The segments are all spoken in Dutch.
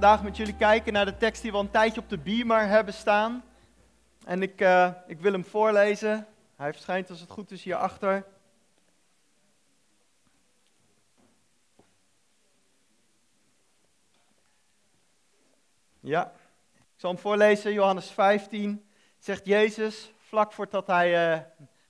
vandaag met jullie kijken naar de tekst die we al een tijdje op de beamer hebben staan. En ik, uh, ik wil hem voorlezen. Hij verschijnt als het goed is hierachter. Ja, ik zal hem voorlezen. Johannes 15 zegt Jezus, vlak voordat hij uh,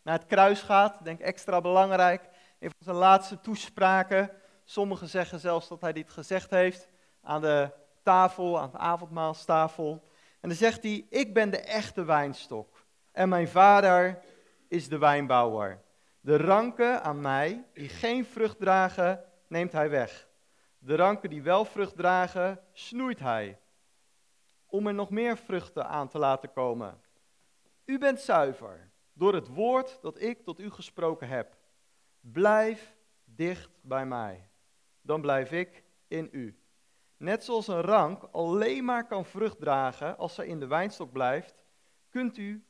naar het kruis gaat, denk extra belangrijk, een van zijn laatste toespraken. Sommigen zeggen zelfs dat hij dit gezegd heeft aan de tafel, aan de avondmaalstafel. En dan zegt hij, ik ben de echte wijnstok en mijn vader is de wijnbouwer. De ranken aan mij, die geen vrucht dragen, neemt hij weg. De ranken die wel vrucht dragen, snoeit hij, om er nog meer vruchten aan te laten komen. U bent zuiver door het woord dat ik tot u gesproken heb. Blijf dicht bij mij, dan blijf ik in u. Net zoals een rank alleen maar kan vrucht dragen als ze in de wijnstok blijft, kunt u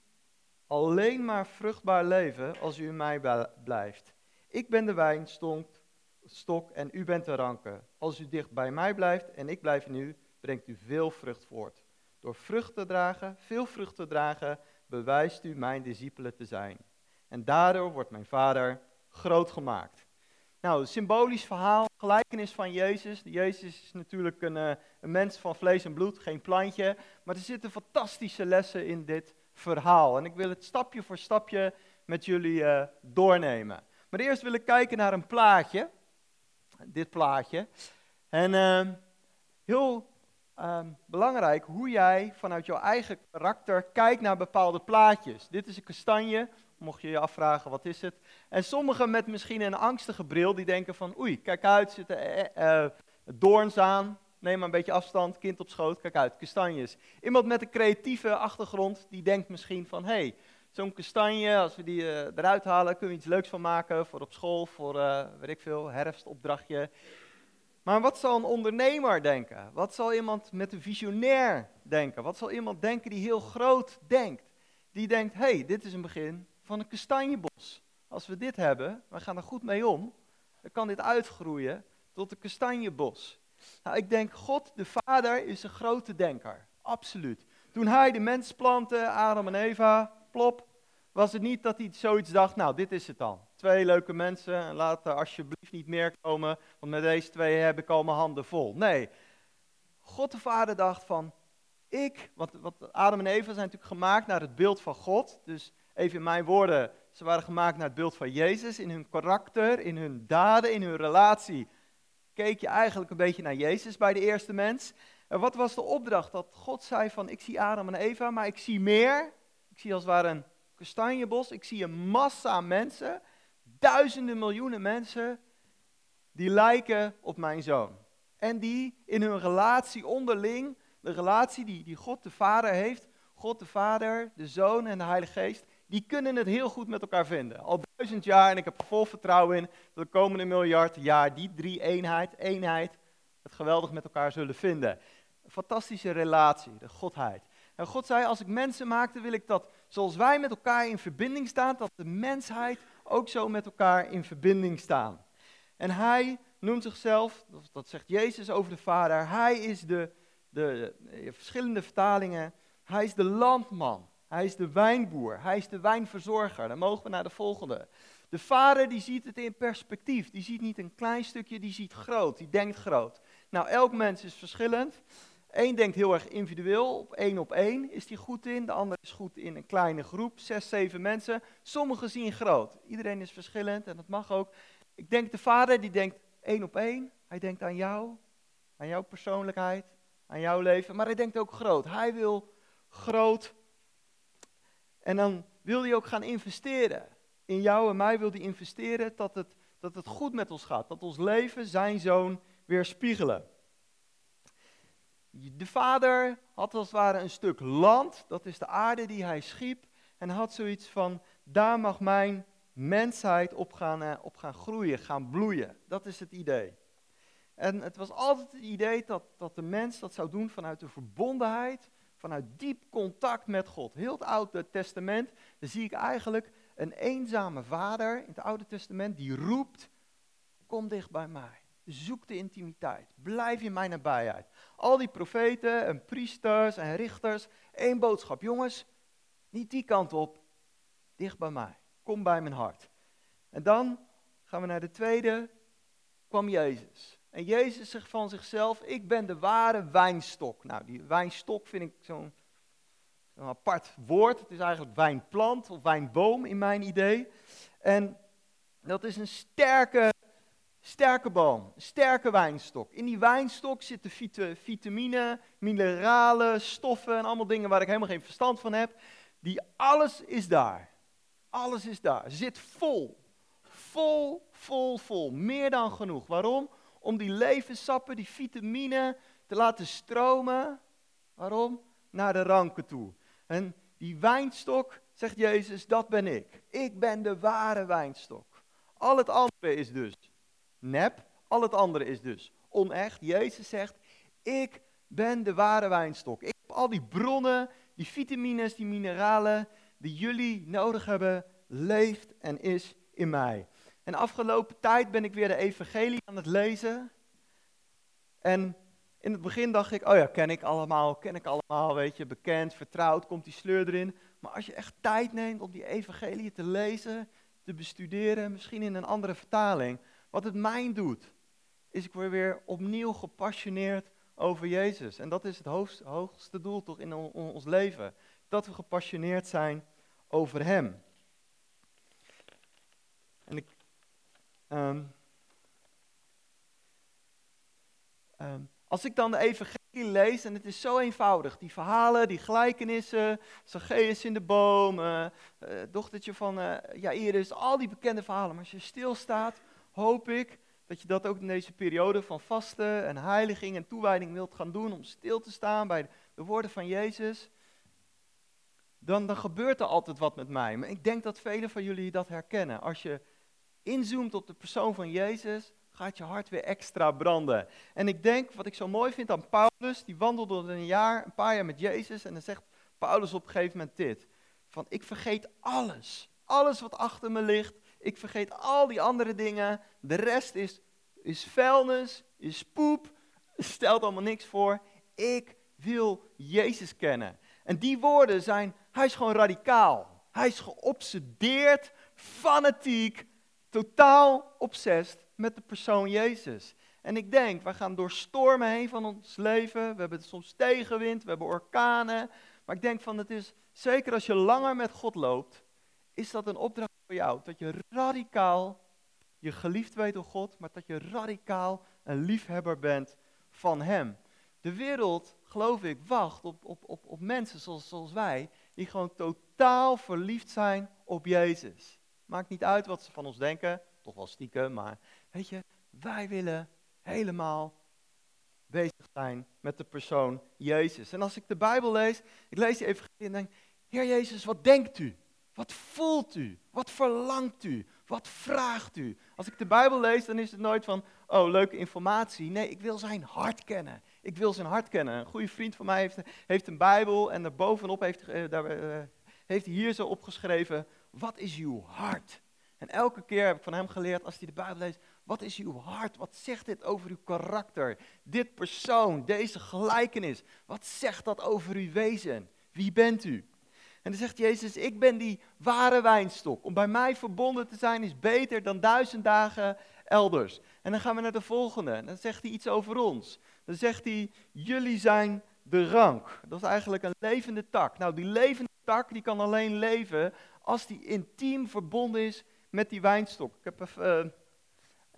alleen maar vruchtbaar leven als u in mij blijft. Ik ben de wijnstok en u bent de ranken. Als u dicht bij mij blijft en ik blijf in u, brengt u veel vrucht voort. Door vrucht te dragen, veel vrucht te dragen, bewijst u mijn discipelen te zijn. En daardoor wordt mijn vader groot gemaakt. Nou, symbolisch verhaal, gelijkenis van Jezus. Jezus is natuurlijk een, eh, een mens van vlees en bloed, geen plantje. Maar er zitten fantastische lessen in dit verhaal. En ik wil het stapje voor stapje met jullie uh, doornemen. Maar eerst wil ik kijken naar een plaatje. Dit plaatje. En uh, heel uh, belangrijk hoe jij vanuit jouw eigen karakter kijkt naar bepaalde plaatjes. Dit is een kastanje, mocht je je afvragen wat is het. En sommigen met misschien een angstige bril die denken van oei, kijk uit, zitten uh, uh, doorns aan. Neem maar een beetje afstand, kind op schoot, kijk uit, kastanjes. Iemand met een creatieve achtergrond die denkt misschien van hé, hey, zo'n kastanje, als we die uh, eruit halen, kunnen we iets leuks van maken voor op school, voor weet ik veel, herfstopdrachtje. Maar wat zal een ondernemer denken? Wat zal iemand met een visionair denken? Wat zal iemand denken die heel groot denkt? Die denkt, hé, hey, dit is een begin van een kastanjebos. Als we dit hebben, we gaan er goed mee om, dan kan dit uitgroeien tot een kastanjebos. Nou, ik denk, God de Vader is een grote denker. Absoluut. Toen hij de mens plantte, Adam en Eva, plop, was het niet dat hij zoiets dacht, nou, dit is het dan. Twee leuke mensen, en laat er alsjeblieft niet meer komen, want met deze twee heb ik al mijn handen vol. Nee, God de Vader dacht van, ik, want, want Adam en Eva zijn natuurlijk gemaakt naar het beeld van God, dus even in mijn woorden, ze waren gemaakt naar het beeld van Jezus, in hun karakter, in hun daden, in hun relatie. Keek je eigenlijk een beetje naar Jezus bij de eerste mens. En wat was de opdracht? Dat God zei van, ik zie Adam en Eva, maar ik zie meer. Ik zie als het ware een kastanjebos, ik zie een massa mensen, duizenden miljoenen mensen, die lijken op mijn zoon. En die in hun relatie onderling, de relatie die, die God de Vader heeft, God de Vader, de Zoon en de Heilige Geest, die kunnen het heel goed met elkaar vinden. Al duizend jaar en ik heb vol vertrouwen in dat de komende miljard jaar die drie eenheid, eenheid, het geweldig met elkaar zullen vinden. Een fantastische relatie, de Godheid. En God zei, als ik mensen maakte, wil ik dat zoals wij met elkaar in verbinding staan, dat de mensheid ook zo met elkaar in verbinding staan. En hij noemt zichzelf, dat zegt Jezus over de Vader, hij is de, de, de verschillende vertalingen, hij is de landman. Hij is de wijnboer, hij is de wijnverzorger. Dan mogen we naar de volgende. De vader die ziet het in perspectief. Die ziet niet een klein stukje, die ziet groot, die denkt groot. Nou, elk mens is verschillend. Eén denkt heel erg individueel, op één op één is die goed in. De ander is goed in een kleine groep, zes, zeven mensen. Sommigen zien groot. Iedereen is verschillend en dat mag ook. Ik denk de vader die denkt één op één. Hij denkt aan jou, aan jouw persoonlijkheid, aan jouw leven. Maar hij denkt ook groot. Hij wil groot en dan wil hij ook gaan investeren. In jou en mij wil hij investeren dat het, dat het goed met ons gaat. Dat ons leven zijn zoon weerspiegelen. De vader had als het ware een stuk land, dat is de aarde die hij schiep. En had zoiets van, daar mag mijn mensheid op gaan, eh, op gaan groeien, gaan bloeien. Dat is het idee. En het was altijd het idee dat, dat de mens dat zou doen vanuit de verbondenheid vanuit diep contact met God. Heel het Oude Testament, dan zie ik eigenlijk een eenzame vader in het Oude Testament die roept, kom dicht bij mij. zoek de intimiteit. Blijf in mijn nabijheid. Al die profeten en priesters en richters, één boodschap. Jongens, niet die kant op, dicht bij mij. Kom bij mijn hart. En dan gaan we naar de tweede, kwam Jezus. En Jezus zegt van zichzelf, ik ben de ware wijnstok. Nou, die wijnstok vind ik zo'n apart woord. Het is eigenlijk wijnplant of wijnboom in mijn idee. En dat is een sterke, sterke boom, sterke wijnstok. In die wijnstok zitten vitamine, mineralen, stoffen en allemaal dingen waar ik helemaal geen verstand van heb. Die alles is daar. Alles is daar. Zit vol. Vol, vol, vol. Meer dan genoeg. Waarom? Om die levenssappen, die vitamine te laten stromen. Waarom? Naar de ranken toe. En die wijnstok, zegt Jezus, dat ben ik. Ik ben de ware wijnstok. Al het andere is dus nep, al het andere is dus onecht. Jezus zegt, ik ben de ware wijnstok. Ik heb al die bronnen, die vitamines, die mineralen die jullie nodig hebben, leeft en is in mij. En afgelopen tijd ben ik weer de evangelie aan het lezen. En in het begin dacht ik, oh ja, ken ik allemaal, ken ik allemaal, weet je, bekend, vertrouwd, komt die sleur erin. Maar als je echt tijd neemt om die evangelie te lezen, te bestuderen, misschien in een andere vertaling, wat het mij doet, is ik word weer opnieuw gepassioneerd over Jezus. En dat is het hoogste doel toch in ons leven, dat we gepassioneerd zijn over Hem. En ik... Um, um, als ik dan de evangelie lees, en het is zo eenvoudig, die verhalen, die gelijkenissen, Zacchaeus in de boom, uh, dochtertje van uh, Jairus, al die bekende verhalen. Maar als je stilstaat, hoop ik dat je dat ook in deze periode van vasten en heiliging en toewijding wilt gaan doen, om stil te staan bij de woorden van Jezus. Dan, dan gebeurt er altijd wat met mij. Maar ik denk dat velen van jullie dat herkennen. Als je inzoomt op de persoon van Jezus, gaat je hart weer extra branden. En ik denk, wat ik zo mooi vind aan Paulus, die wandelde een jaar, een paar jaar met Jezus. En dan zegt Paulus op een gegeven moment dit. Van, ik vergeet alles. Alles wat achter me ligt. Ik vergeet al die andere dingen. De rest is, is vuilnis, is poep. Stelt allemaal niks voor. Ik wil Jezus kennen. En die woorden zijn, hij is gewoon radicaal. Hij is geobsedeerd, fanatiek, totaal obsessed met de persoon Jezus. En ik denk, wij gaan door stormen heen van ons leven. We hebben soms tegenwind, we hebben orkanen. Maar ik denk van, het is zeker als je langer met God loopt, is dat een opdracht voor jou. Dat je radicaal je geliefd weet door God, maar dat je radicaal een liefhebber bent van Hem. De wereld, geloof ik, wacht op, op, op, op mensen zoals, zoals wij, die gewoon totaal verliefd zijn op Jezus. Maakt niet uit wat ze van ons denken, toch wel stiekem, maar weet je, wij willen helemaal bezig zijn met de persoon Jezus. En als ik de Bijbel lees, ik lees die even en denk, Heer Jezus, wat denkt u? Wat voelt u? Wat verlangt u? Wat vraagt u? Als ik de Bijbel lees, dan is het nooit van, oh, leuke informatie. Nee, ik wil zijn hart kennen. Ik wil zijn hart kennen. Een goede vriend van mij heeft, heeft een Bijbel en daarbovenop heeft, uh, daar, uh, heeft hij hier zo opgeschreven, wat is uw hart? En elke keer heb ik van hem geleerd, als hij de Bijbel leest, wat is uw hart? Wat zegt dit over uw karakter? Dit persoon, deze gelijkenis, wat zegt dat over uw wezen? Wie bent u? En dan zegt Jezus, ik ben die ware wijnstok. Om bij mij verbonden te zijn is beter dan duizend dagen elders. En dan gaan we naar de volgende. En dan zegt hij iets over ons. Dan zegt hij, jullie zijn de rank. Dat is eigenlijk een levende tak. Nou, die levende tak die kan alleen leven als die intiem verbonden is met die wijnstok. Ik heb even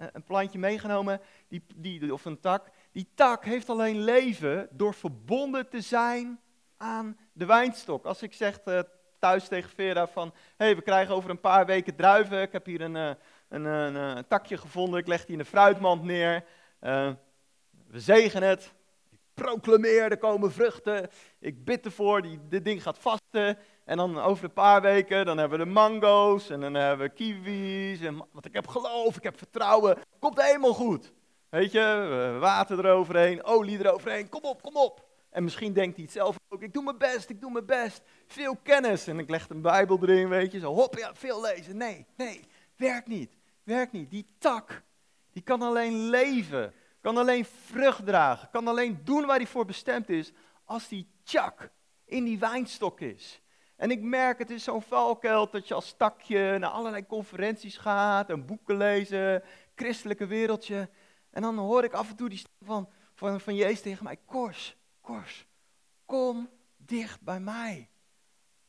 uh, een plantje meegenomen, die, die, of een tak. Die tak heeft alleen leven door verbonden te zijn aan de wijnstok. Als ik zeg uh, thuis tegen Vera van, hé, hey, we krijgen over een paar weken druiven. Ik heb hier een, een, een, takje gevonden, ik leg die in de fruitmand neer. we zegenen het, proclameer, er komen vruchten. Ik bid ervoor, die, dit ding gaat vasten. En dan over een paar weken, dan hebben we de mango's en dan hebben we kiwis. En, want ik heb geloof, ik heb vertrouwen. Komt helemaal goed. Weet je, water eroverheen, olie eroverheen. Kom op, kom op. En misschien denkt hij het zelf ook. Ik doe mijn best, ik doe mijn best. Veel kennis. En ik leg een Bijbel erin, weet je. Zo, hop, ja, veel lezen. Nee, nee, werkt niet. Werkt niet. Die tak, Die kan alleen leven, kan alleen vrucht dragen, kan alleen doen waar hij voor bestemd is, als die tjak in die wijnstok is. En ik merk, het is zo'n valkuil dat je als takje naar allerlei conferenties gaat en boeken lezen, christelijke wereldje. En dan hoor ik af en toe die stem van, van, van Jezus tegen mij, Kors, Kors, kom dicht bij mij.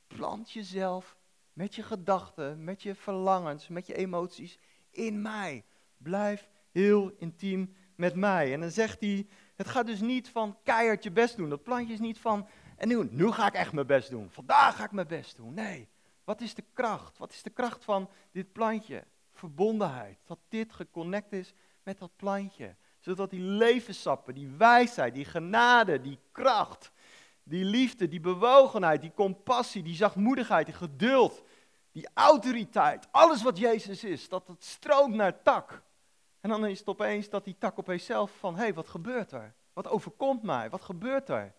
Plant jezelf met je gedachten, met je verlangens, met je emoties in mij. Blijf heel intiem met mij. En dan zegt hij, het gaat dus niet van keihard je best doen. Dat plantje is niet van, en nu, ga ik echt mijn best doen. Vandaag ga ik mijn best doen. Nee, wat is de kracht? Wat is de kracht van dit plantje? Verbondenheid. Dat dit geconnect is met dat plantje. Zodat die levenssappen, die wijsheid, die genade, die kracht, die liefde, die bewogenheid, die compassie, die zachtmoedigheid, die geduld, die autoriteit, alles wat Jezus is, dat het stroomt naar tak. En dan is het opeens dat die tak opeens zelf van, hé, hey, wat gebeurt er? Wat overkomt mij? Wat gebeurt er?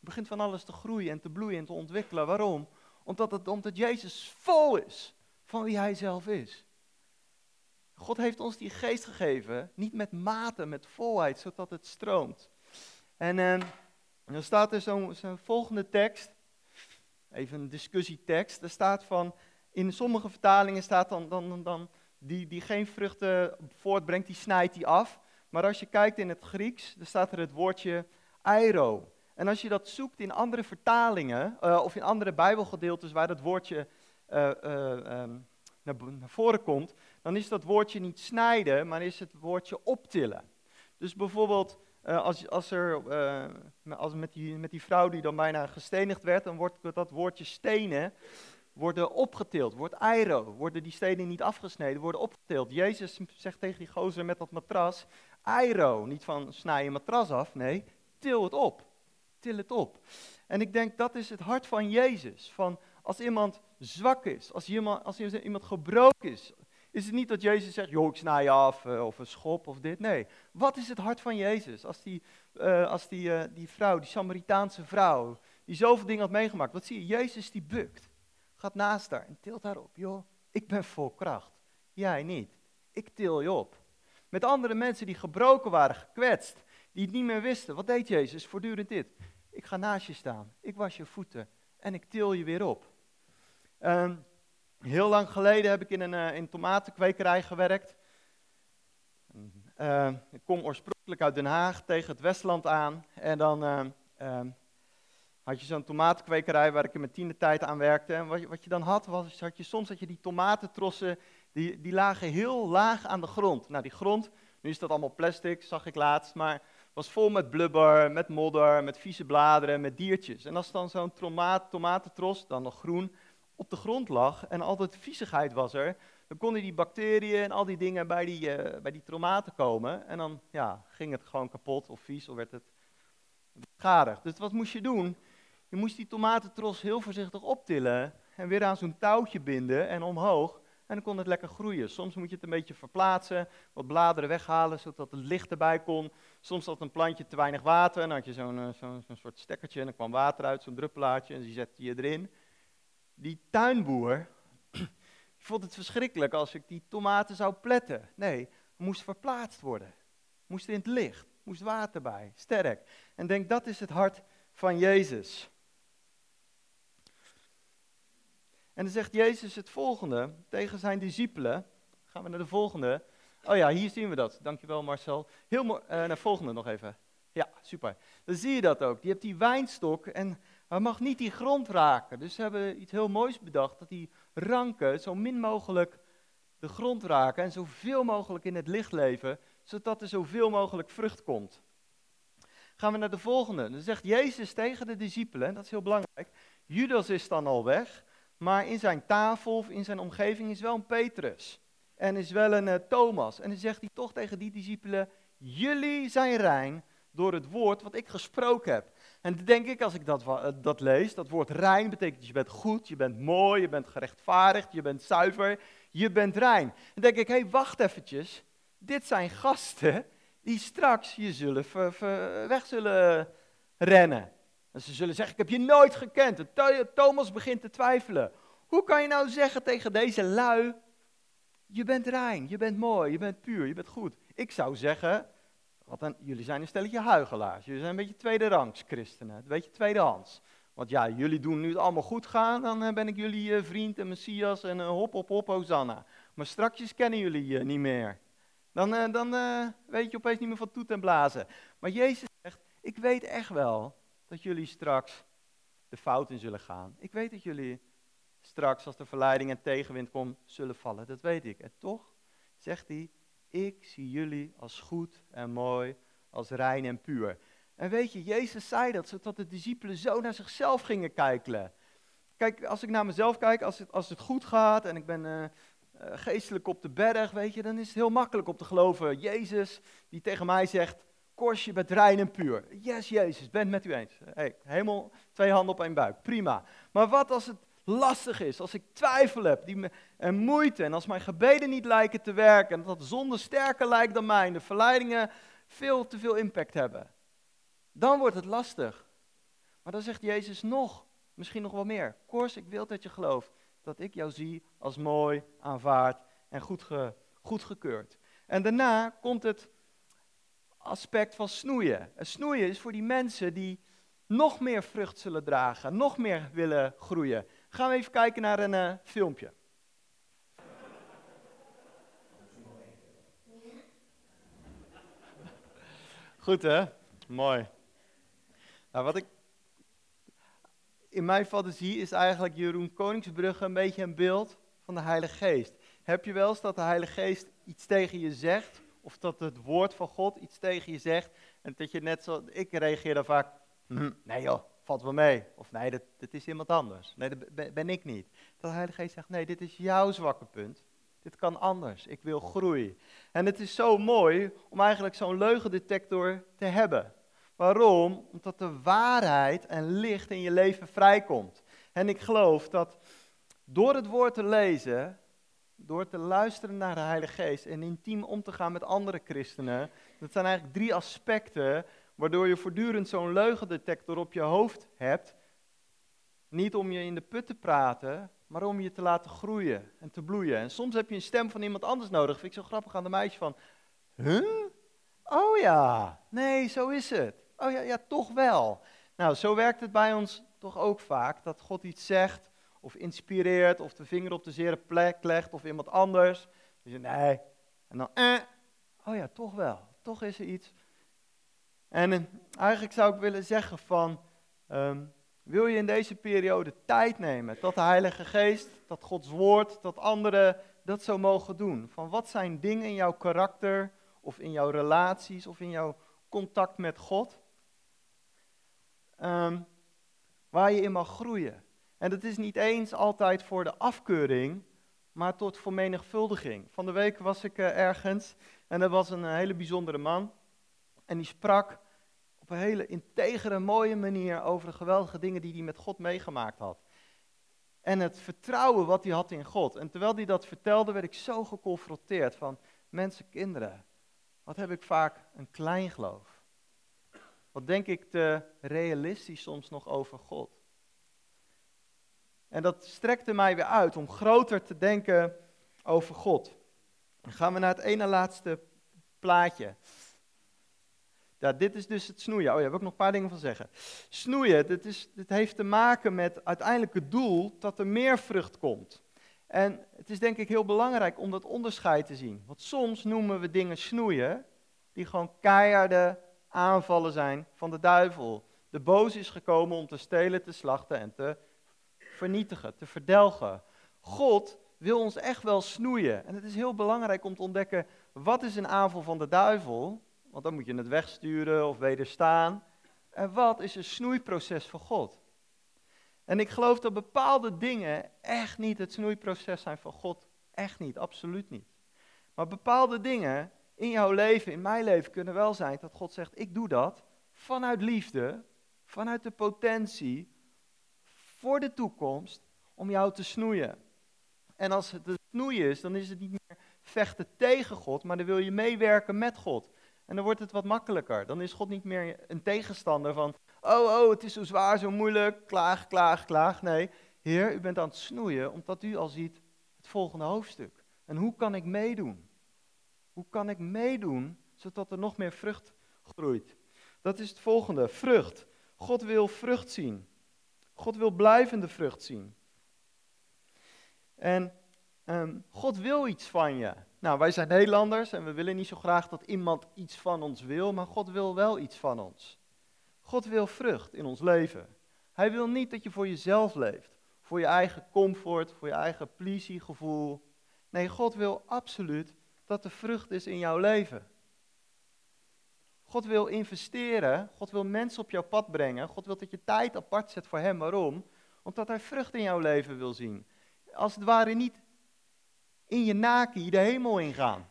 Begint van alles te groeien en te bloeien en te ontwikkelen. Waarom? Omdat, het, omdat Jezus vol is van wie hij zelf is. God heeft ons die geest gegeven, niet met mate, met volheid, zodat het stroomt. En, eh, dan staat er zo'n zo volgende tekst, even een discussietekst. Er staat van, in sommige vertalingen staat dan, dan, dan die, die geen vruchten voortbrengt, die snijdt hij af. Maar als je kijkt in het Grieks, dan staat er het woordje airo. En als je dat zoekt in andere vertalingen, uh, of in andere bijbelgedeeltes waar dat woordje uh, uh, um, naar, voren komt, dan is dat woordje niet snijden, maar is het woordje optillen. Dus bijvoorbeeld, als, als er, als met, die, met die vrouw die dan bijna gestenigd werd, dan wordt dat woordje stenen, worden opgetild, wordt airo, worden die stenen niet afgesneden, worden opgetild. Jezus zegt tegen die gozer met dat matras, airo, niet van snij je matras af, nee, til het op, til het op. En ik denk dat is het hart van Jezus, van als iemand zwak is, als iemand, als iemand gebroken is, is het niet dat Jezus zegt, joh, ik snij je af, uh, of een schop, of dit. Nee, wat is het hart van Jezus? Als die, uh, als die, uh, die vrouw, die Samaritaanse vrouw, die zoveel dingen had meegemaakt, wat zie je? Jezus die bukt gaat naast haar en tilt haar op. Joh, ik ben vol kracht. Jij niet. Ik til je op. Met andere mensen die gebroken waren, gekwetst, die het niet meer wisten. Wat deed Jezus? Voortdurend dit. Ik ga naast je staan. Ik was je voeten. En ik til je weer op. Uh, heel lang geleden heb ik in een, uh, in tomatenkwekerij gewerkt. Uh, ik kom oorspronkelijk uit Den Haag tegen het Westland aan. En dan ehm, had je zo'n tomatenkwekerij waar ik in mijn tiende tijd aan werkte. En wat je, wat je dan had, was, had je soms dat je die tomatentrossen, die, die lagen heel laag aan de grond. Nou, die grond, nu is dat allemaal plastic, zag ik laatst, maar was vol met blubber, met modder, met vieze bladeren, met diertjes. En als dan zo'n tomaat, tomatentros, dan nog groen, op de grond lag en altijd viezigheid was er, dan konden die bacteriën en al die dingen bij die, uh, bij die tomaten komen. En dan ja, ging het gewoon kapot of vies of werd het beschadigd. Dus wat moest je doen? Je moest die tomatentros heel voorzichtig optillen en weer aan zo'n touwtje binden en omhoog. En dan kon het lekker groeien. Soms moet je het een beetje verplaatsen, wat bladeren weghalen, zodat het licht erbij kon. Soms had een plantje te weinig water en dan had je zo'n eh, zo zo soort stekkertje en dan kwam water uit, zo'n druppelaartje en die zette je erin. Die tuinboer vond het verschrikkelijk als ik die tomaten zou pletten. Nee, moest verplaatst worden. Moest in het licht, moest water bij, sterk. En denk, dat is het hart van Jezus. En dan zegt Jezus het volgende tegen zijn discipelen. Gaan we naar de volgende. Oh ja, hier zien we dat. Dankjewel Marcel. Heel mooi. Uh, naar de volgende nog even. Ja, super. Dan zie je dat ook. Die hebt die wijnstok en hij mag niet die grond raken. Dus ze hebben iets heel moois bedacht. Dat die ranken zo min mogelijk de grond raken en zoveel mogelijk in het licht leven. Zodat er zoveel mogelijk vrucht komt. Gaan we naar de volgende. Dan zegt Jezus tegen de discipelen, dat is heel belangrijk. Judas is dan al weg. Maar in zijn tafel of in zijn omgeving is wel een Petrus. En is wel een uh, Thomas. En dan zegt hij toch tegen die discipelen: Jullie zijn rein door het woord wat ik gesproken heb. En dan denk ik, als ik dat, uh, dat lees, dat woord rein betekent je bent goed, je bent mooi, je bent gerechtvaardigd, je bent zuiver, je bent rein. Dan denk ik, hé, hey, wacht eventjes. Dit zijn gasten die straks je zullen ver, weg zullen rennen. Ze zullen zeggen, ik heb je nooit gekend. En Thomas begint te twijfelen. Hoe kan je nou zeggen tegen deze lui, je bent rein, je bent mooi, je bent puur, je bent goed. ik zou zeggen, wat dan, jullie zijn een stelletje huigelaars. Jullie zijn een beetje tweederangs christenen, een beetje tweedehands. Want ja, jullie doen nu het allemaal goed gaan, dan eh, ben ik jullie uh, vriend en messias en uh, hop, hop, hop, hosanna. Maar strakjes kennen jullie niet meer. Dan, dan weet je opeens niet meer van toet en blazen. Maar Jezus zegt, ik weet echt wel dat jullie straks de fout in zullen gaan. Ik weet dat jullie straks, als de verleiding en tegenwind komt, zullen vallen. Dat weet ik. En toch zegt hij, ik zie jullie als goed en mooi, als rein en puur. En weet je, Jezus zei dat, zodat de discipelen zo naar zichzelf gingen kijken. Kijk, als ik naar mezelf kijk, als het, als het goed gaat en ik ben uh, geestelijk op de berg, weet je, dan is het heel makkelijk om te geloven. Jezus, die tegen mij zegt, Kors, je bent rein en puur. Yes, Jezus, ben het met u eens. Hey, helemaal twee handen op één buik, prima. Maar wat als het lastig is, als ik twijfel heb die en moeite, en als mijn gebeden niet lijken te werken, en dat de zonde sterker lijkt dan mij, en de verleidingen veel te veel impact hebben, dan wordt het lastig. Maar dan zegt Jezus nog, misschien nog wel meer. Kors, ik wil dat je gelooft dat ik jou zie als mooi, aanvaard en goed goedgekeurd. En daarna komt het aspect van snoeien. En snoeien is voor die mensen die nog meer vrucht zullen dragen, nog meer willen groeien. Gaan we even kijken naar een uh, filmpje. Goed hè? Mooi. Nou, wat ik in mijn fantasie is eigenlijk Jeroen Koningsbrugge een beetje een beeld van de Heilige Geest. Heb je wel eens dat de Heilige Geest iets tegen je zegt of dat het woord van God iets tegen je zegt. En dat je net zo, ik reageer dan vaak, hm, nee joh, valt wel mee. Of nee, dat, dat is iemand anders. Nee, dat ben ik niet. Dat de Heilige Geest zegt, nee, dit is jouw zwakke punt. Dit kan anders. Ik wil groei. En het is zo mooi om eigenlijk zo'n leugendetector te hebben. Waarom? Omdat de waarheid en licht in je leven vrijkomt. En ik geloof dat door het woord te lezen, door te luisteren naar de Heilige Geest en intiem om te gaan met andere christenen. Dat zijn eigenlijk drie aspecten waardoor je voortdurend zo'n leugendetector op je hoofd hebt. Niet om je in de put te praten, maar om je te laten groeien en te bloeien. En soms heb je een stem van iemand anders nodig. Vind ik zo grappig aan de meisje van, huh? Oh ja, nee, zo is het. Oh ja, ja, toch wel. Nou, zo werkt het bij ons toch ook vaak, dat God iets zegt of inspireert, of de vinger op de zere plek legt, of iemand anders. Dus je nee. En dan, eh, oh ja, toch wel. Toch is er iets. En eh, eigenlijk zou ik willen zeggen van, ehm, wil je in deze periode tijd nemen dat de Heilige Geest, dat Gods Woord, dat anderen dat zo mogen doen? Van wat zijn dingen in jouw karakter, of in jouw relaties, of in jouw contact met God, um, waar je in mag groeien? En dat is niet eens altijd voor de afkeuring, maar tot vermenigvuldiging. Van de week was ik uh, ergens en er was een uh, hele bijzondere man. En die sprak op een hele integere, mooie manier over de geweldige dingen die hij met God meegemaakt had. En het vertrouwen wat hij had in God. En terwijl hij dat vertelde, werd ik zo geconfronteerd van mensen, kinderen. Wat heb ik vaak een klein geloof? Wat denk ik te realistisch soms nog over God? En dat strekte mij weer uit om groter te denken over God. Dan gaan we naar het ene laatste plaatje. Ja, dit is dus het snoeien. Oh daar wil ik nog een paar dingen van zeggen. Snoeien, dit, is, dit heeft te maken met uiteindelijk het doel dat er meer vrucht komt. En het is denk ik heel belangrijk om dat onderscheid te zien. Want soms noemen we dingen snoeien die gewoon keiharde aanvallen zijn van de duivel. De boos is gekomen om te stelen, te slachten en te vernietigen, te verdelgen. God wil ons echt wel snoeien. En het is heel belangrijk om te ontdekken, wat is een aanval van de duivel? Want dan moet je het wegsturen of wederstaan. En wat is een snoeiproces van God? En ik geloof dat bepaalde dingen echt niet het snoeiproces zijn van God. Echt niet, absoluut niet. Maar bepaalde dingen in jouw leven, in mijn leven, kunnen wel zijn dat God zegt: Ik doe dat vanuit liefde, vanuit de potentie voor de toekomst om jou te snoeien. En als het snoeien is, dan is het niet meer vechten tegen God, maar dan wil je meewerken met God. En dan wordt het wat makkelijker. Dan is God niet meer een tegenstander van, oh, oh, het is zo zwaar, zo moeilijk, klaag, klaag, klaag. Nee, Heer, u bent aan het snoeien, omdat u al ziet het volgende hoofdstuk. En hoe kan ik meedoen? Hoe kan ik meedoen zodat er nog meer vrucht groeit? Dat is het volgende: vrucht. God wil vrucht zien. God wil blijvende vrucht zien. En um, God wil iets van je. Nou, wij zijn Nederlanders en we willen niet zo graag dat iemand iets van ons wil, maar God wil wel iets van ons. God wil vrucht in ons leven. Hij wil niet dat je voor jezelf leeft, voor je eigen comfort, voor je eigen pleizier-gevoel. Nee, God wil absoluut dat er vrucht is in jouw leven. God wil investeren, God wil mensen op jouw pad brengen, God wil dat je tijd apart zet voor Hem. Waarom? Omdat Hij vrucht in jouw leven wil zien. Als het ware niet in je naki de hemel ingaan.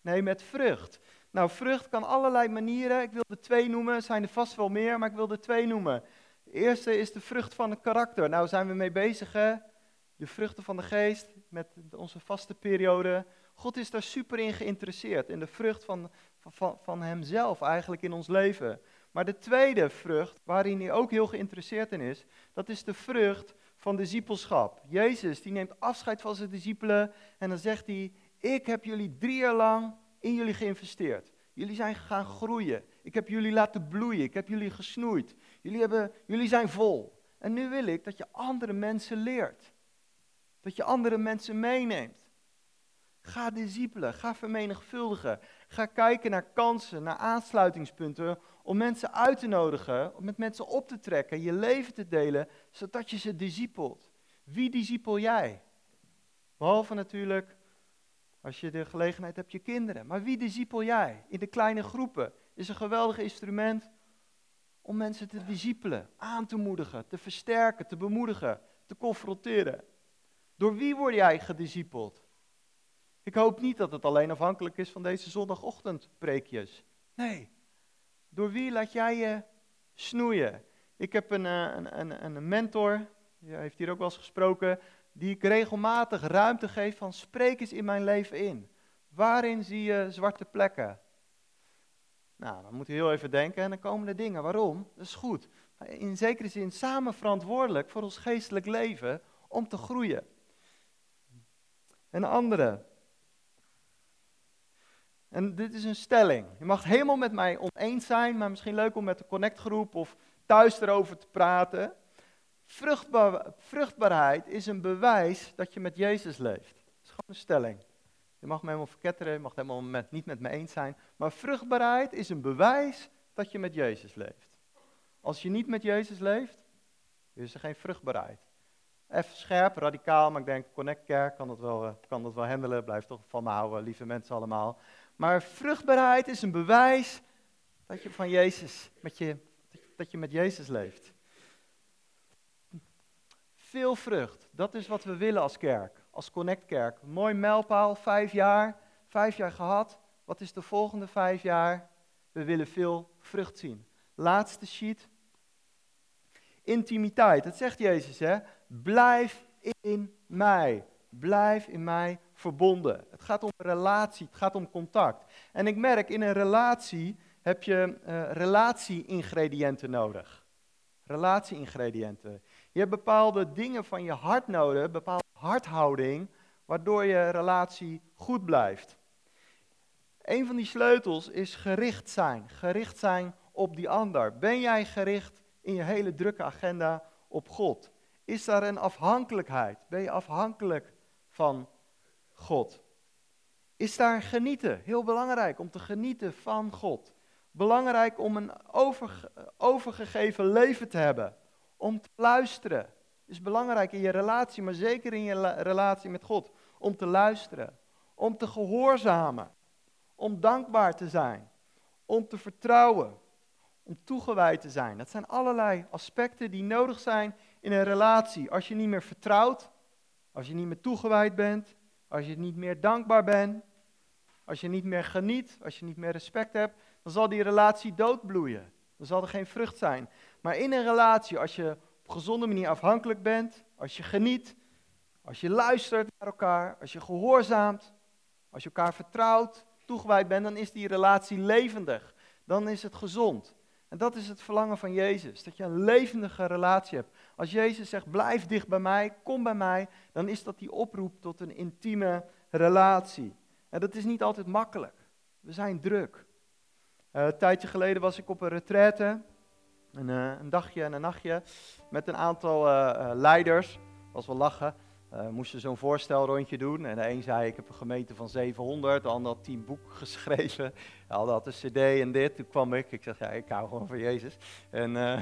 Nee, met vrucht. Nou, vrucht kan allerlei manieren. Ik wil er twee noemen, er zijn er vast wel meer, maar ik wil er twee noemen. De eerste is de vrucht van het karakter. Nou zijn we mee bezig, hè? De vruchten van de geest, met onze vaste periode. God is daar super in geïnteresseerd, in de vrucht van, van, van Hemzelf eigenlijk in ons leven. Maar de tweede vrucht, waarin hij ook heel geïnteresseerd in is, dat is de vrucht van discipelschap. Jezus, die neemt afscheid van zijn discipelen en dan zegt hij, ik heb jullie drie jaar lang in jullie geïnvesteerd. Jullie zijn gaan groeien. Ik heb jullie laten bloeien. Ik heb jullie gesnoeid. Jullie, hebben, jullie zijn vol. En nu wil ik dat je andere mensen leert. Dat je andere mensen meeneemt. Ga discipelen, ga vermenigvuldigen. Ga kijken naar kansen, naar aansluitingspunten om mensen uit te nodigen, om met mensen op te trekken, je leven te delen, zodat je ze discipelt. Wie discipel jij? Behalve natuurlijk als je de gelegenheid hebt, je kinderen. Maar wie discipel jij? In de kleine groepen is een geweldig instrument om mensen te discipelen, aan te moedigen, te versterken, te bemoedigen, te confronteren. Door wie word jij gediscipeld? Ik hoop niet dat het alleen afhankelijk is van deze zondagochtendpreekjes. Nee. Door wie laat jij je snoeien? Ik heb een, eh, een, een, een mentor, die heeft hier ook wel eens gesproken, die ik regelmatig ruimte geef van spreek eens in mijn leven in. Waarin zie je zwarte plekken? Nou, dan moet je heel even denken en dan komen er dingen. Waarom? Dat is goed. In zekere zin samen verantwoordelijk voor ons geestelijk leven om te groeien. Een andere. En dit is een stelling. Je mag het helemaal met mij oneens zijn, maar misschien leuk om met de connectgroep of thuis erover te praten. Vruchtbaar, vruchtbaarheid is een bewijs dat je met Jezus leeft. Dat is gewoon een stelling. Je mag me helemaal verketteren, je mag het helemaal met, niet met me eens zijn. Maar vruchtbaarheid is een bewijs dat je met Jezus leeft. Als je niet met Jezus leeft, is er geen vruchtbaarheid. Even scherp, radicaal, maar ik denk, Connect Kerk kan dat wel, eh, kan dat wel handelen. Blijf toch van me houden, lieve mensen allemaal. Maar vruchtbaarheid is een bewijs dat je van Jezus, met je, dat je met Jezus leeft. Veel vrucht, dat is wat we willen als kerk, als Connect Kerk. Mooi mijlpaal, vijf jaar, vijf jaar gehad. Wat is de volgende vijf jaar? We willen veel vrucht zien. Laatste sheet. Intimiteit, dat zegt Jezus, hè? Blijf in mij. Blijf in mij verbonden. Het gaat om relatie, het gaat om contact. En ik merk, in een relatie heb je uh, relatie-ingrediënten nodig. Relatie-ingrediënten. Je hebt bepaalde dingen van je hart nodig, bepaalde harthouding, waardoor je relatie goed blijft. Een van die sleutels is gericht zijn. Gericht zijn op die ander. Ben jij gericht in je hele drukke agenda op God? Is daar een afhankelijkheid? Ben je afhankelijk van God? Is daar genieten? Heel belangrijk om te genieten van God. Belangrijk om een overgegeven leven te hebben om te luisteren. is belangrijk in je relatie, maar zeker in je relatie met God. Om te luisteren, om te gehoorzamen, om dankbaar te zijn, om te vertrouwen, om toegewijd te zijn. Dat zijn allerlei aspecten die nodig zijn in een relatie. Als je niet meer vertrouwt, als je niet meer toegewijd bent, als je niet meer dankbaar bent, als je niet meer geniet, als je niet meer respect hebt, dan zal die relatie doodbloeien. Dan zal er geen vrucht zijn. Maar in een relatie, als je op gezonde manier afhankelijk bent, als je geniet, als je luistert naar elkaar, als je gehoorzaamt, als je elkaar vertrouwt, toegewijd bent, dan is die relatie levendig. Dan is het gezond. En dat is het verlangen van Jezus, dat je een levendige relatie hebt. Als Jezus zegt, blijf dicht bij mij, kom bij mij, dan is dat die oproep tot een intieme relatie. En dat is niet altijd makkelijk. We zijn druk. Uh, een tijdje geleden was ik op een retraite, een, uh, een dagje en een nachtje, met een aantal uh, leiders. Was wel lachen. Uh, moesten zo'n voorstelrondje doen. En de een zei, ik heb een gemeente van 700. De ander had tien boeken geschreven. De ander had een cd en dit. Toen kwam ik. Ik zeg, ja, ik hou gewoon van Jezus. En uh,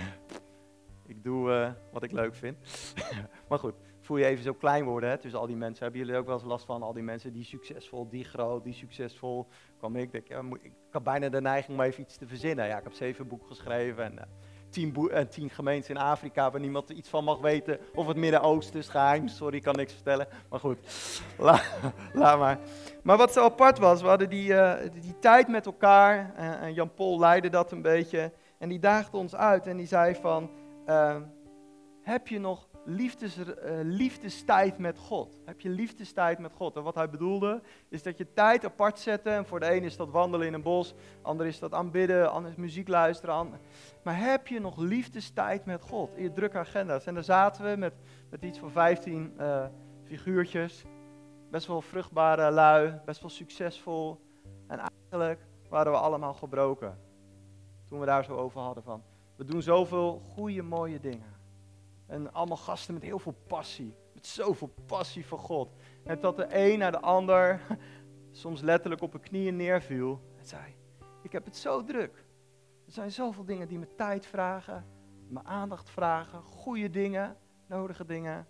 ik doe uh, wat ik leuk vind. maar goed, voel je even zo klein worden hè, tussen al die mensen. Hebben jullie ook wel eens last van al die mensen die succesvol, die groot, die succesvol. Kwam ik, denk, ja, ik had bijna de neiging om even iets te verzinnen. Ja, ik heb zeven boeken geschreven en tien, uh, tien gemeenten in Afrika waar niemand iets van mag weten. Of het Midden-Oosten is geheim. Sorry, ik kan niks vertellen. Maar goed, La, laat maar. Maar wat zo apart was, we hadden die, uh, die tijd met elkaar. En Jan-Paul leidde dat een beetje. En die daagde ons uit en die zei van... heb je nog liefdes, uh, liefdestijd met God. Heb je liefdestijd met God? En wat hij bedoelde, is dat je tijd apart zette. En voor de een is dat wandelen in een bos, ander is dat aanbidden, ander is muziek luisteren. Maar heb je nog liefdestijd met God in je drukke agenda's? En daar zaten we met, met iets van 15 uh, eh, figuurtjes. Best wel vruchtbare lui, best wel succesvol. En eigenlijk waren we allemaal gebroken. Toen we daar zo over hadden van. We doen zoveel goede, mooie dingen. En allemaal gasten met heel veel passie. Met zoveel passie voor God. En dat de een naar de ander soms letterlijk op hun knieën neerviel. En zei, ik heb het zo druk. Er zijn zoveel dingen die me tijd vragen. Me aandacht vragen. Goede dingen, nodige dingen.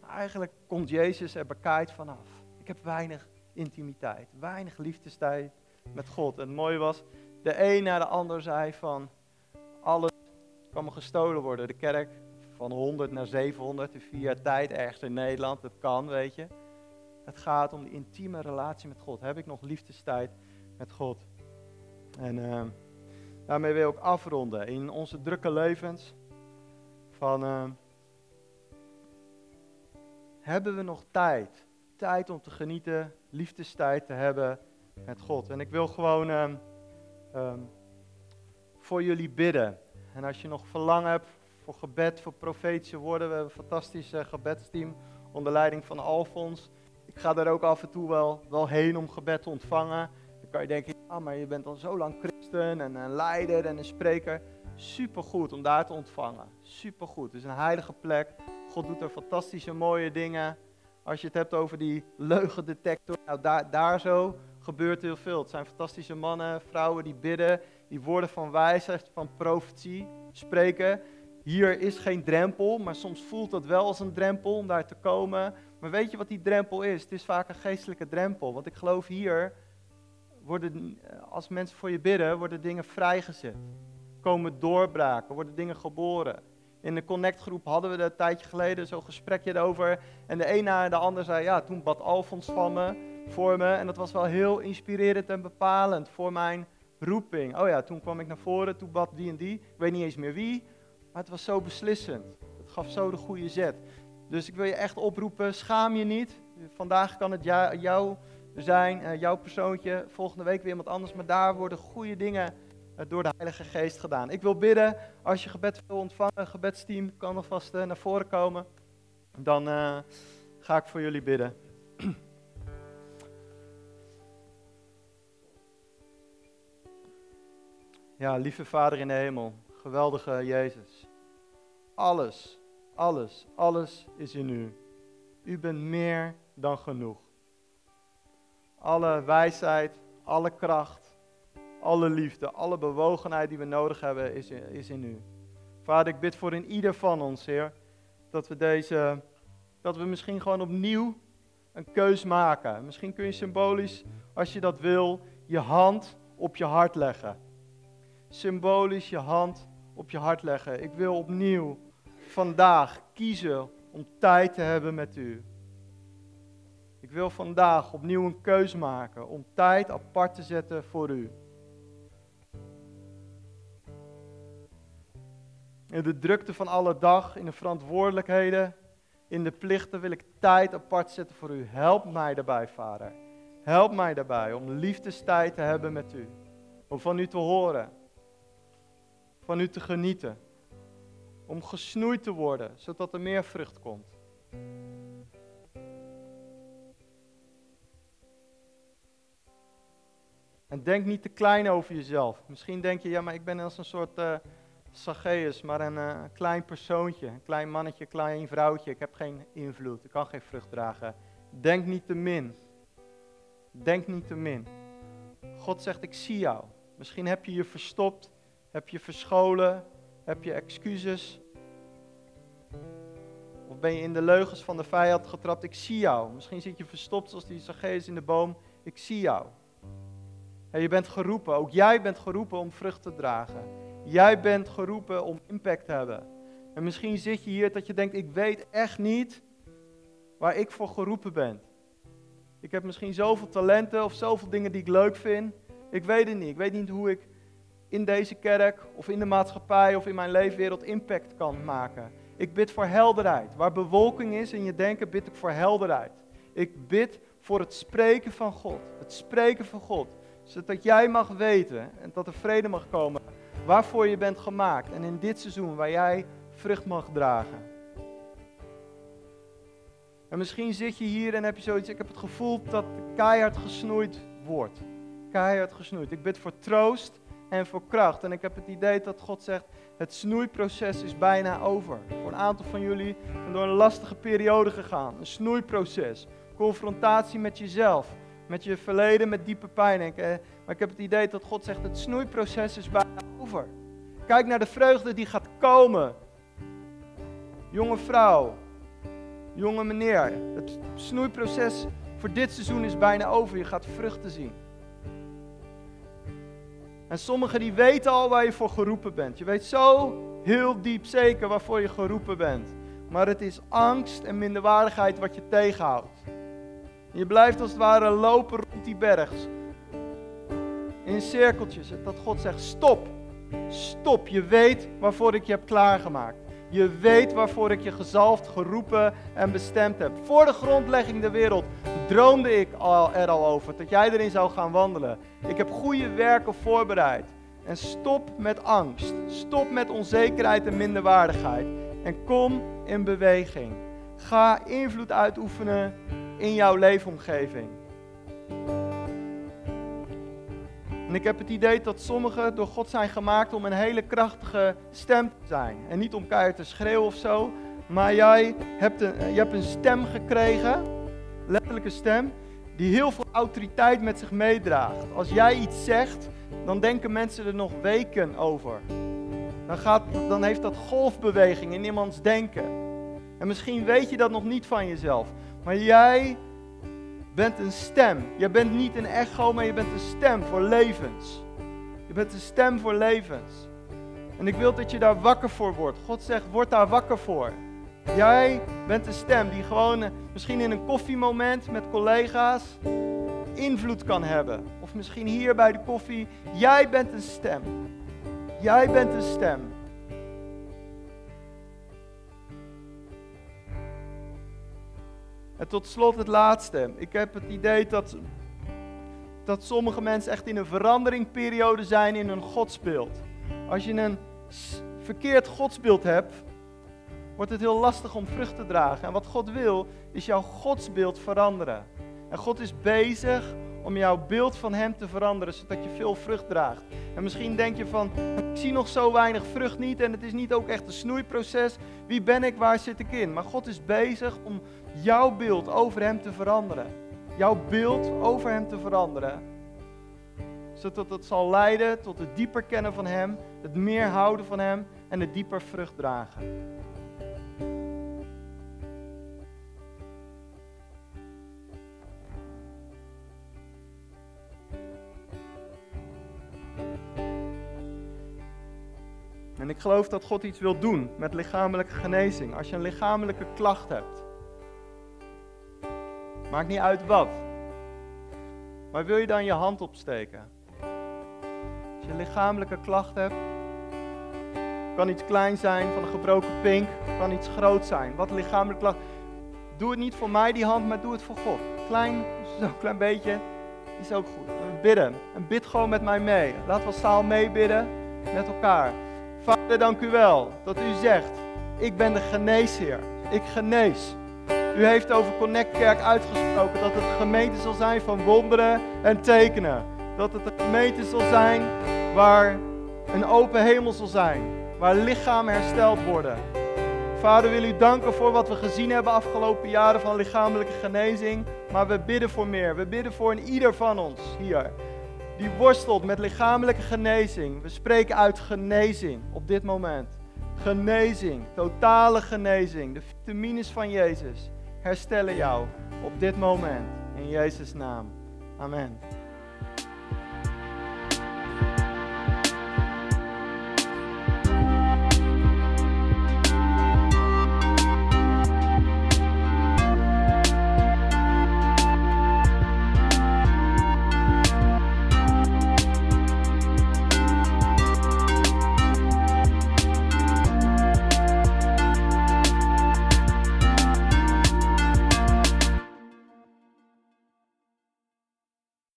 Maar eigenlijk komt Jezus er bekijkt vanaf. Ik heb weinig intimiteit. Weinig liefdestijd met God. En het mooie was, de een naar de ander zei van... Alles kan me gestolen worden. De kerk van 100 naar 700 in vier jaar tijd ergens in Nederland. Dat kan, weet je. Het gaat om die intieme relatie met God. Heb ik nog liefdestijd met God? En uh, daarmee wil ik afronden in onze drukke levens. Van, uh, hebben we nog tijd? Tijd om te genieten, liefdestijd te hebben met God. En ik wil gewoon um, voor jullie bidden. En als je nog verlangen hebt voor gebed, voor profetische woorden. We hebben een fantastisch uh, gebedsteam onder leiding van Alfons. Ik ga daar ook af en toe wel, wel heen om gebed te ontvangen. Dan kan je denken, ah, maar je bent al zo lang christen en een leider en een spreker. Supergoed om daar te ontvangen. Supergoed. Het is een heilige plek. God doet er fantastische mooie dingen. Als je het hebt over die leugendetector, nou daar, daar zo gebeurt heel veel. Het zijn fantastische mannen, vrouwen die bidden, die woorden van wijsheid, van profetie spreken. Hier is geen drempel, maar soms voelt dat wel als een drempel om daar te komen. Maar weet je wat die drempel is? Het is vaak een geestelijke drempel. Want ik geloof hier, worden, als mensen voor je bidden, worden dingen vrijgezet. Komen doorbraken, worden dingen geboren. In de Connect-groep hadden we er een tijdje geleden zo'n gesprekje over. En de een na de ander zei, ja, toen bad Alfons van me, voor me. En dat was wel heel inspirerend en bepalend voor mijn roeping. Oh ja, toen kwam ik naar voren, toen bad die en die. Ik weet niet eens meer wie. Maar het was zo beslissend. Het gaf zo de goede zet. Dus ik wil je echt oproepen, schaam je niet. Vandaag kan het jou zijn, uh, jouw persoontje. Volgende week weer iemand anders. Maar daar worden goede dingen uh, door de Heilige Geest gedaan. Ik wil bidden, als je gebed wil ontvangen, gebedsteam kan alvast uh, naar voren komen. Dan ga ik voor jullie bidden. Ja, lieve Vader in de hemel, geweldige Jezus. Alles, alles, alles is in u. U bent meer dan genoeg. Alle wijsheid, alle kracht, alle liefde, alle bewogenheid die we nodig hebben is in, is in u. Vader, ik bid voor in ieder van ons, Heer, dat we deze, dat we misschien gewoon opnieuw een keus maken. Misschien kun je symbolisch, als je dat wil, je hand op je hart leggen. Symbolisch je hand op je hart leggen. Ik wil opnieuw vandaag kiezen om tijd te hebben met u. Ik wil vandaag opnieuw een keus maken om tijd apart te zetten voor u. In de drukte van alle dag, in de verantwoordelijkheden, in de plichten wil ik tijd apart zetten voor u. Help mij daarbij, Vader. Help mij daarbij om liefdestijd te hebben met u. Om van u te horen van u te genieten. Om gesnoeid te worden, zodat er meer vrucht komt. En denk niet te klein over jezelf. Misschien denk je, ja, maar ik ben als een soort uh, maar een uh, klein persoontje, een klein mannetje, klein vrouwtje. Ik heb geen invloed, ik kan geen vrucht dragen. Denk niet te min. Denk niet te min. God zegt, ik zie jou. Misschien heb je je verstopt, heb je verscholen, heb je excuses. Of ben je in de leugens van de vijand getrapt? Ik zie jou. Misschien zit je verstopt zoals die Zacchaeus in de boom. Ik zie jou. En je bent geroepen, ook jij bent geroepen om vrucht te dragen. Jij bent geroepen om impact te hebben. En misschien zit je hier dat je denkt, ik weet echt niet waar ik voor geroepen ben. Ik heb misschien zoveel talenten of zoveel dingen die ik leuk vind. Ik weet het niet. Ik weet niet hoe ik in deze kerk of in de maatschappij of in mijn leefwereld impact kan maken. Ik bid voor helderheid. Waar bewolking is in je denken, bid ik voor helderheid. Ik bid voor het spreken van God. Het spreken van God. Zodat jij mag weten en dat er vrede mag komen waarvoor je bent gemaakt. En in dit seizoen waar jij vrucht mag dragen. En misschien zit je hier en heb je zoiets, ik heb het gevoel dat keihard gesnoeid wordt. Keihard gesnoeid. Ik bid voor troost en voor kracht. En ik heb het idee dat God zegt, het snoeiproces is bijna over. Voor een aantal van jullie zijn door een lastige periode gegaan. Een snoeiproces. Confrontatie met jezelf. Met je verleden, met diepe pijn. Maar ik heb het idee dat God zegt, het snoeiproces is bijna over. Kijk naar de vreugde die gaat komen. Jonge vrouw, jonge meneer, het snoeiproces voor dit seizoen is bijna over. Je gaat vruchten zien. En sommigen die weten al waar je voor geroepen bent. Je weet zo heel diep zeker waarvoor je geroepen bent. Maar het is angst en minderwaardigheid wat je tegenhoudt. je blijft als het ware lopen rond die berg. In cirkeltjes. Dat God zegt, stop. Stop. Je weet waarvoor ik je heb klaargemaakt. Je weet waarvoor ik je gezalfd, geroepen en bestemd heb. Voor de grondlegging der wereld droomde ik er al over dat jij erin zou gaan wandelen. Ik heb goede werken voorbereid. En stop met angst. Stop met onzekerheid en minderwaardigheid. En kom in beweging. Ga invloed uitoefenen in jouw leefomgeving. En ik heb het idee dat sommigen door God zijn gemaakt om een hele krachtige stem te zijn. En niet om keihard te schreeuwen of zo. Maar jij hebt een, je hebt een stem gekregen, letterlijke stem, die heel veel autoriteit met zich meedraagt. Als jij iets zegt, dan denken mensen er nog weken over. Dan, gaat, dan heeft dat golfbeweging in iemands denken. En misschien weet je dat nog niet van jezelf. Maar jij bent een stem. Je bent niet een echo, maar je bent een stem voor levens. Je bent een stem voor levens. En ik wil dat je daar wakker voor wordt. God zegt, word daar wakker voor. Jij bent een stem die gewoon eh, misschien in een koffiemoment met collega's invloed kan hebben. Of misschien hier bij de koffie. Jij bent een stem. Jij bent een stem. En tot slot het laatste. Ik heb het idee dat, dat sommige mensen echt in een veranderingperiode zijn in hun godsbeeld. Als je een verkeerd godsbeeld hebt, wordt het heel lastig om vrucht te dragen. En wat God wil, is jouw godsbeeld veranderen. En God is bezig om jouw beeld van Hem te veranderen, zodat je veel vrucht draagt. En misschien denk je van, ik zie nog zo weinig vrucht niet en het is niet ook echt een snoeiproces. Wie ben ik, waar zit ik in? Maar God is bezig om jouw beeld over Hem te veranderen. Jouw beeld over Hem te veranderen. Zodat het zal leiden tot het dieper kennen van Hem, het meer houden van Hem en het dieper vrucht dragen. En ik geloof dat God iets wil doen met lichamelijke genezing. Als je een lichamelijke klacht hebt. Maakt niet uit wat. Maar wil je dan je hand opsteken? Als je lichamelijke klacht hebt. Kan iets klein zijn van een gebroken pink. Kan iets groot zijn. Wat lichamelijke klacht. Doe het niet voor mij die hand, maar doe het voor God. Klein, zo'n klein beetje. Is ook goed. Bidden. En bid gewoon met mij mee. Laten we saal meebidden met elkaar. Vader, dank u wel dat u zegt, ik ben de geneesheer. Ik genees. U heeft over Connect Kerk uitgesproken dat het gemeente zal zijn van wonderen en tekenen. Dat het een gemeente zal zijn waar een open hemel zal zijn. Waar lichamen hersteld worden. Vader, wil u danken voor wat we gezien hebben afgelopen jaren van lichamelijke genezing. Maar we bidden voor meer. We bidden voor een ieder van ons hier. Die worstelt met lichamelijke genezing. We spreken uit genezing op dit moment. Genezing, totale genezing. De vitamines van Jezus herstellen jou op dit moment. In Jezus' naam. Amen.